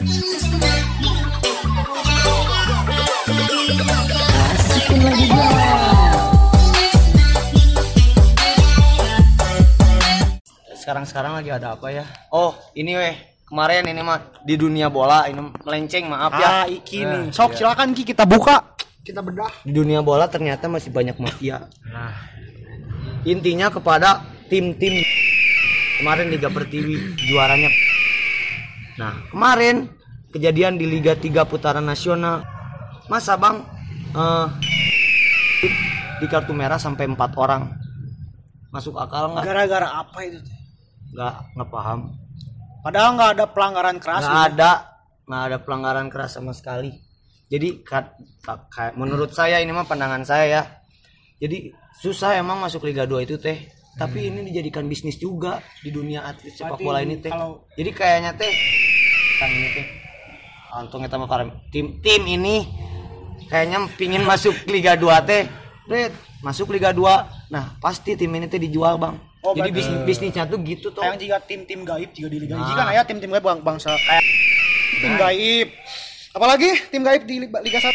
Lagi sekarang-sekarang lagi ada apa ya? Oh, ini weh. Kemarin ini mah di dunia bola ini melenceng maaf ya. Ah, iki nih. Sok silakan Ki kita buka. Kita bedah. Di dunia bola ternyata masih banyak mafia. Nah, Intinya kepada tim-tim kemarin Liga Pertiwi juaranya. Nah, kemarin kejadian di Liga 3 putaran nasional. Masa Bang eh di kartu merah sampai empat orang. Masuk akal nggak? Gara-gara apa itu? teh? Nggak, nggak paham. Padahal nggak ada pelanggaran keras. nggak gitu. ada nggak ada pelanggaran keras sama sekali jadi menurut saya ini mah pandangan saya ya jadi susah emang masuk Liga 2 itu teh tapi ini dijadikan bisnis juga di dunia atlet sepak bola ini teh. kalau- jadi kayaknya teh kan ini teh untung kita mah para tim tim ini kayaknya pingin masuk Liga 2 teh. Red, masuk Liga 2 nah pasti tim ini teh dijual bang. Oh, jadi bisnis bisnisnya tuh gitu tuh Kayak jika tim-tim gaib juga di liga Nah. Jika ya tim-tim gaib bang bangsa. Kayak tim gaib. Apalagi tim gaib di Liga Liga 1.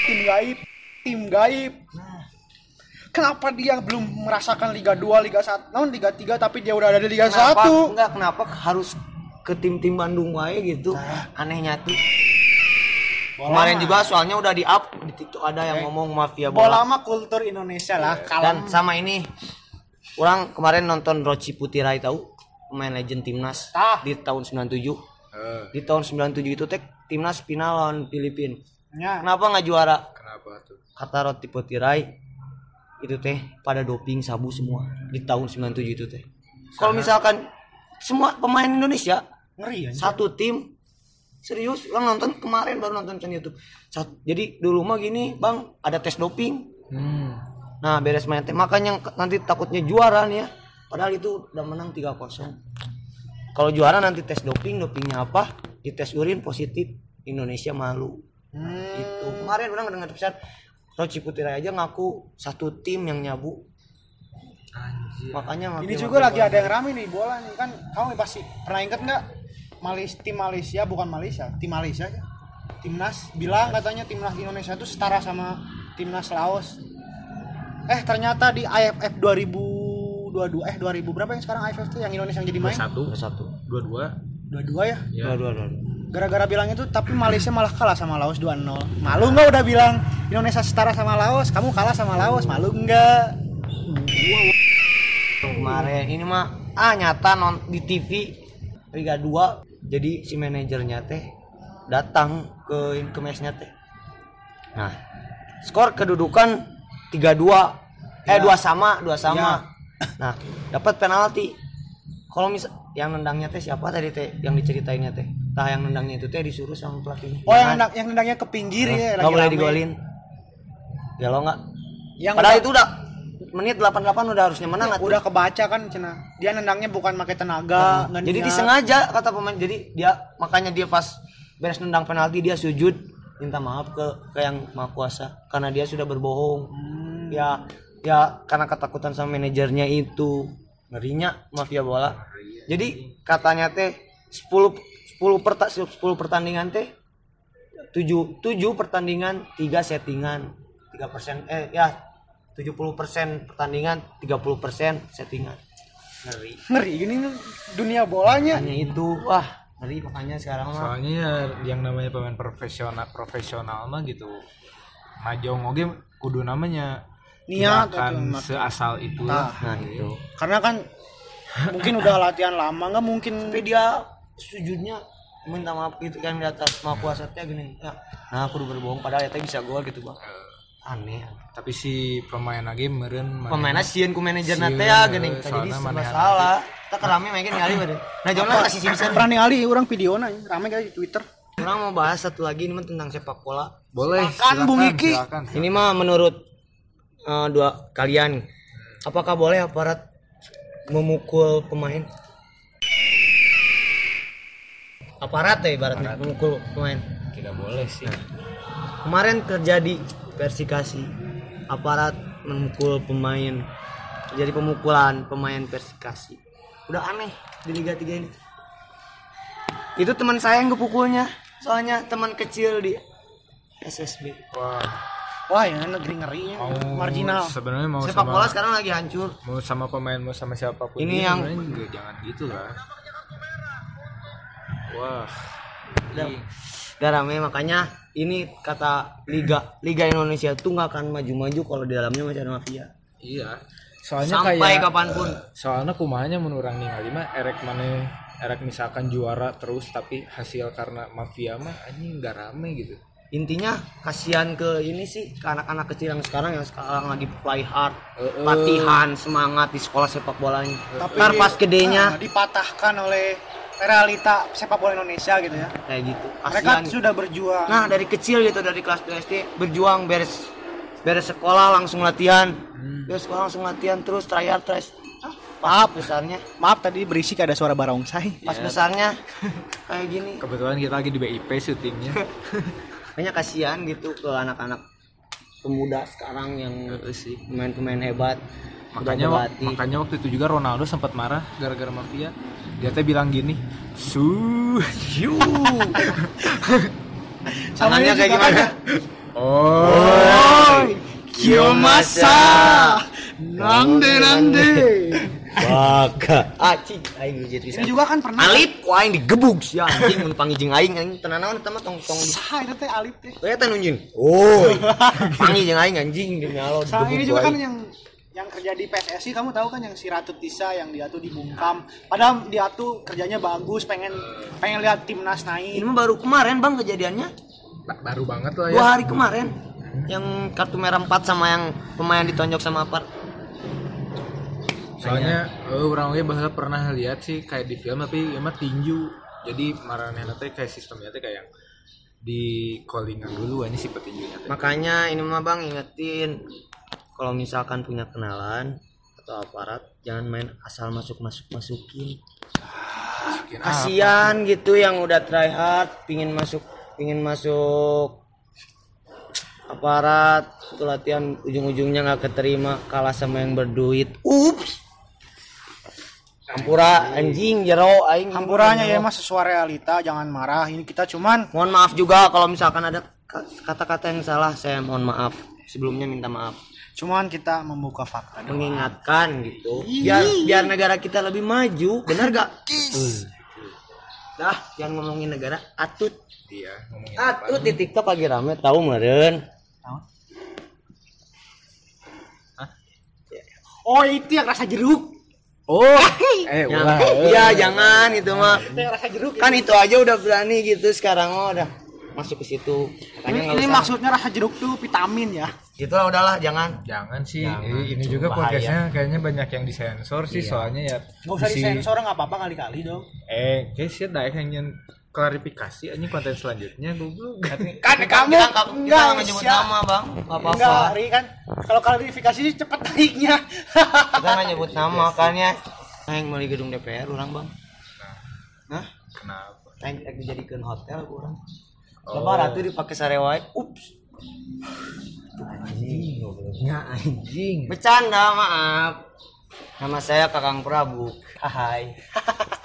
Tim gaib, tim gaib. Kenapa dia belum merasakan Liga 2, Liga 1, non Liga 3 tapi dia udah ada di Liga kenapa? 1? enggak kenapa harus ke tim-tim Bandung wae gitu? Anehnya tuh kemarin juga soalnya udah di up di TikTok ada yang ngomong mafia Bola bola, mah kultur Indonesia lah. dan Kalau sama ini orang kemarin nonton Roci Putirai tahu? Pemain legend timnas Ah. di tahun 97 eh, di tahun 97 itu teh timnas final lawan Filipina. Ya. kenapa nggak juara? Kenapa tuh? kata Roti Putirai itu teh pada doping sabu semua di tahun 97 itu teh. Kalau misalkan semua pemain Indonesia ngeri ya. satu tim serius orang nonton kemarin baru nonton kan YouTube. Sat- jadi dulu mah gini bang ada tes doping. Hmm. nah beres main teh makanya nanti takutnya juara nih ya. Padahal itu udah menang 3-0 kalau juara nanti tes doping dopingnya apa? Di tes urin positif Indonesia malu. Hmm. itu. Kemarin orang dengar pesan Roci Putira aja ngaku satu tim yang nyabu. Anjir. makanya Ini juga lagi ada yang rame nih bola nih. Kan kamu pasti pernah inget nggak? Malis tim Malaysia bukan Malaysia tim Malaysia aja. Timnas bilang katanya timnas Indonesia itu setara sama timnas Laos. Eh ternyata di AFF 2022 eh 2000 berapa yang sekarang AFF tuh yang Indonesia yang jadi main? Satu, satu dua dua. dua dua ya? Ya. dua dua dua gara-gara bilang itu tapi Malaysia malah kalah sama Laos 2-0 malu nggak udah bilang Indonesia setara sama Laos kamu kalah sama Laos malu nggak? Kemarin ini mah ah nyata non di TV Liga 2 jadi si manajernya teh datang ke ke mesnya teh. Nah skor kedudukan 3-2 eh dua sama dua sama. Nah dapat penalti. Kalau misal yang nendangnya teh siapa tadi teh yang diceritainnya teh tah yang nendangnya itu teh disuruh sama pelatih oh yang nendang, yang nendangnya ke pinggir ya nggak boleh digolin. Ya lo nggak. Yang padahal udah- itu udah menit 88 udah harusnya menang atuh. udah kebaca kan cina. Dia nendangnya bukan pakai tenaga Nah, jadi niat. disengaja kata pemain. Jadi dia makanya dia pas beres nendang penalti dia sujud minta maaf ke ke yang maha kuasa. Karena dia sudah berbohong. Hmm. ya ya karena ketakutan sama manajernya itu. Ngerinya mafia bola. Jadi katanya teh 10 10 perta, 10 pertandingan teh 7 7 pertandingan 3 settingan 3 persen eh ya 70 persen pertandingan 30 persen settingan ngeri ngeri gini nih, dunia bolanya hanya itu wah ngeri makanya sekarang mah Soalnya ya yang namanya pemain profesional profesional mah gitu. Majong oge kudu namanya Niat tidak akan atau mak- seasal itu. Nah. nah itu karena kan mungkin udah latihan lama nggak mungkin tapi dia sujudnya minta maaf gitu kan di atas maaf kuasa teh gini. Ya nah aku udah berbohong padahal ya teh bisa gol gitu bang. Aneh. Tapi si pemain lagi meren pemainnya sieun ku manajer teh ya eh, gini. Jadi soalnya serba maneh salah. kita kerame main kali badan nah jangan kasih Simpson pernah ningali orang video nanya. Rame guys di Twitter. Orang mau bahas satu lagi ini mah tentang sepak bola. Boleh Silakan, Bung Iki. silakan. ini mah menurut eh, dua kalian. Apakah boleh aparat memukul pemain aparat ya ibaratnya. Memukul pemain. Tidak boleh sih. kemarin terjadi persikasi aparat memukul pemain. Jadi pemukulan pemain persikasi udah aneh di Liga 3 ini. Itu teman saya yang kepukulnya soalnya teman kecil di SSB wah. Wah ya negeri ngerinya mau marginal. sebenarnya mau sepak sama bola sekarang lagi hancur. Mau sama pemain mau sama siapa pun Ini yang- jangan gitu lah wah. Udah, udah rame makanya ini kata liga liga Indonesia tuh nggak akan maju-maju kalau di dalamnya masih ada mafia. Iya. Soalnya sampai kayak kapan pun. Soalnya kumanya menurang ningali mah erek mana erek misalkan juara terus tapi hasil karena mafia mah anjing nggak rame gitu intinya kasihan ke ini sih ke anak-anak kecil yang sekarang yang sekarang lagi play hard Eh, eh. latihan semangat di sekolah sepak bolanya. Tapi ntar pas gedenya ah, dipatahkan oleh realita sepak bola Indonesia gitu ya. kayak gitu Mereka kasihan. sudah berjuang. nah dari kecil gitu dari kelas 2 SD berjuang beres beres sekolah langsung latihan. Beres sekolah langsung latihan terus try hard terus maaf besarnya. Maaf tadi berisik ada suara barongsai. pas besarnya kayak gini. Kebetulan kita lagi di BIP syutingnya kayaknya kasihan gitu ke anak-anak pemuda sekarang yang sih. pemain-pemain hebat makanya makanya waktu itu juga Ronaldo sempat marah gara-gara mafia. Dia teh bilang gini su. Sama tangannya kayak gimana? kan? Oh Kiyomasa Nande nande. Baka Aci Aing jadi Ini juga kan pernah. Alip ku aing digebug sih anjing mun panggijing aing aing tenanawan eta mah tong tong di Sah itu teh Alip teh. Eta nunjun. Oh. Panggijing aing anjing demi Allah. Sama digebug ini juga kan yang yang kerja di PSSI kamu tahu kan yang si Ratu Tisa yang dia tuh dibungkam padahal dia tuh kerjanya bagus pengen pengen lihat timnas Ini naik mah baru kemarin Bang kejadiannya. ba- baru banget lah ya Dua hari kemarin. Yang kartu merah 4 sama yang pemain ditonjok sama Apar. Soalnya eh, orang oge bahasa pernah lihat sih kayak di film tapi emang tinju jadi marahnya teh kayak sistemnya teh kayak di callingan dulu aja si petinjunya teh Makanya ini mah Bang ingetin kalau misalkan punya kenalan atau aparat jangan main asal masuk-masuk masukin. Masukin apa? Kasihan gitu yang udah try hard pingin masuk pingin masuk aparat itu latihan ujung-ujungnya nggak keterima kalah sama yang berduit. Ups. Hampura anjing jero aing. Hampuranya ya mas sesuai realita jangan marah. Ini kita cuman Mohon maaf juga kalau misalkan ada ka- kata-kata yang salah saya mohon maaf. Sebelumnya minta maaf. cuman kita membuka fakta doang. mengingatkan gitu. Biar biar negara kita lebih maju. Benar gak dah jangan ngomongin negara. Atut. Iya ngomongin atut di tiktok lagi rame tahu meren oh itu yang rasa jeruk oh eh ulah iya jangan itu mah. Jeruk kan itu aja udah berani gitu sekarang mah udah masuk ke situ. Ini, ini maksudnya rasa jeruk tuh vitamin ya? Gitu lah udahlah jangan. Jangan sih Jangan, ini, ini juga bahaya. podcastnya kayaknya banyak yang disensor sih soalnya ya. Nggak usah disensor nggak apa-apa kali-kali dong. Eh kayak sih yang klarifikasi aja konten selanjutnya goblok kan kamu kita, kita, enggak nggak nyebut Sya. nama bang. Nggak apa-apa. Enggak Ri kan? Kalau klarifikasi sih cepet naiknya kita nggak nyebut nama kan ya. Yang beli gedung DPR orang bang. Nah kenapa? Yang dijadikan hotel kurang Oh. lebaran tuh dipakai sarewai ups. Anjing. Gobloknya anjing. Bercanda maaf. Nama saya kakang Prabu. Hai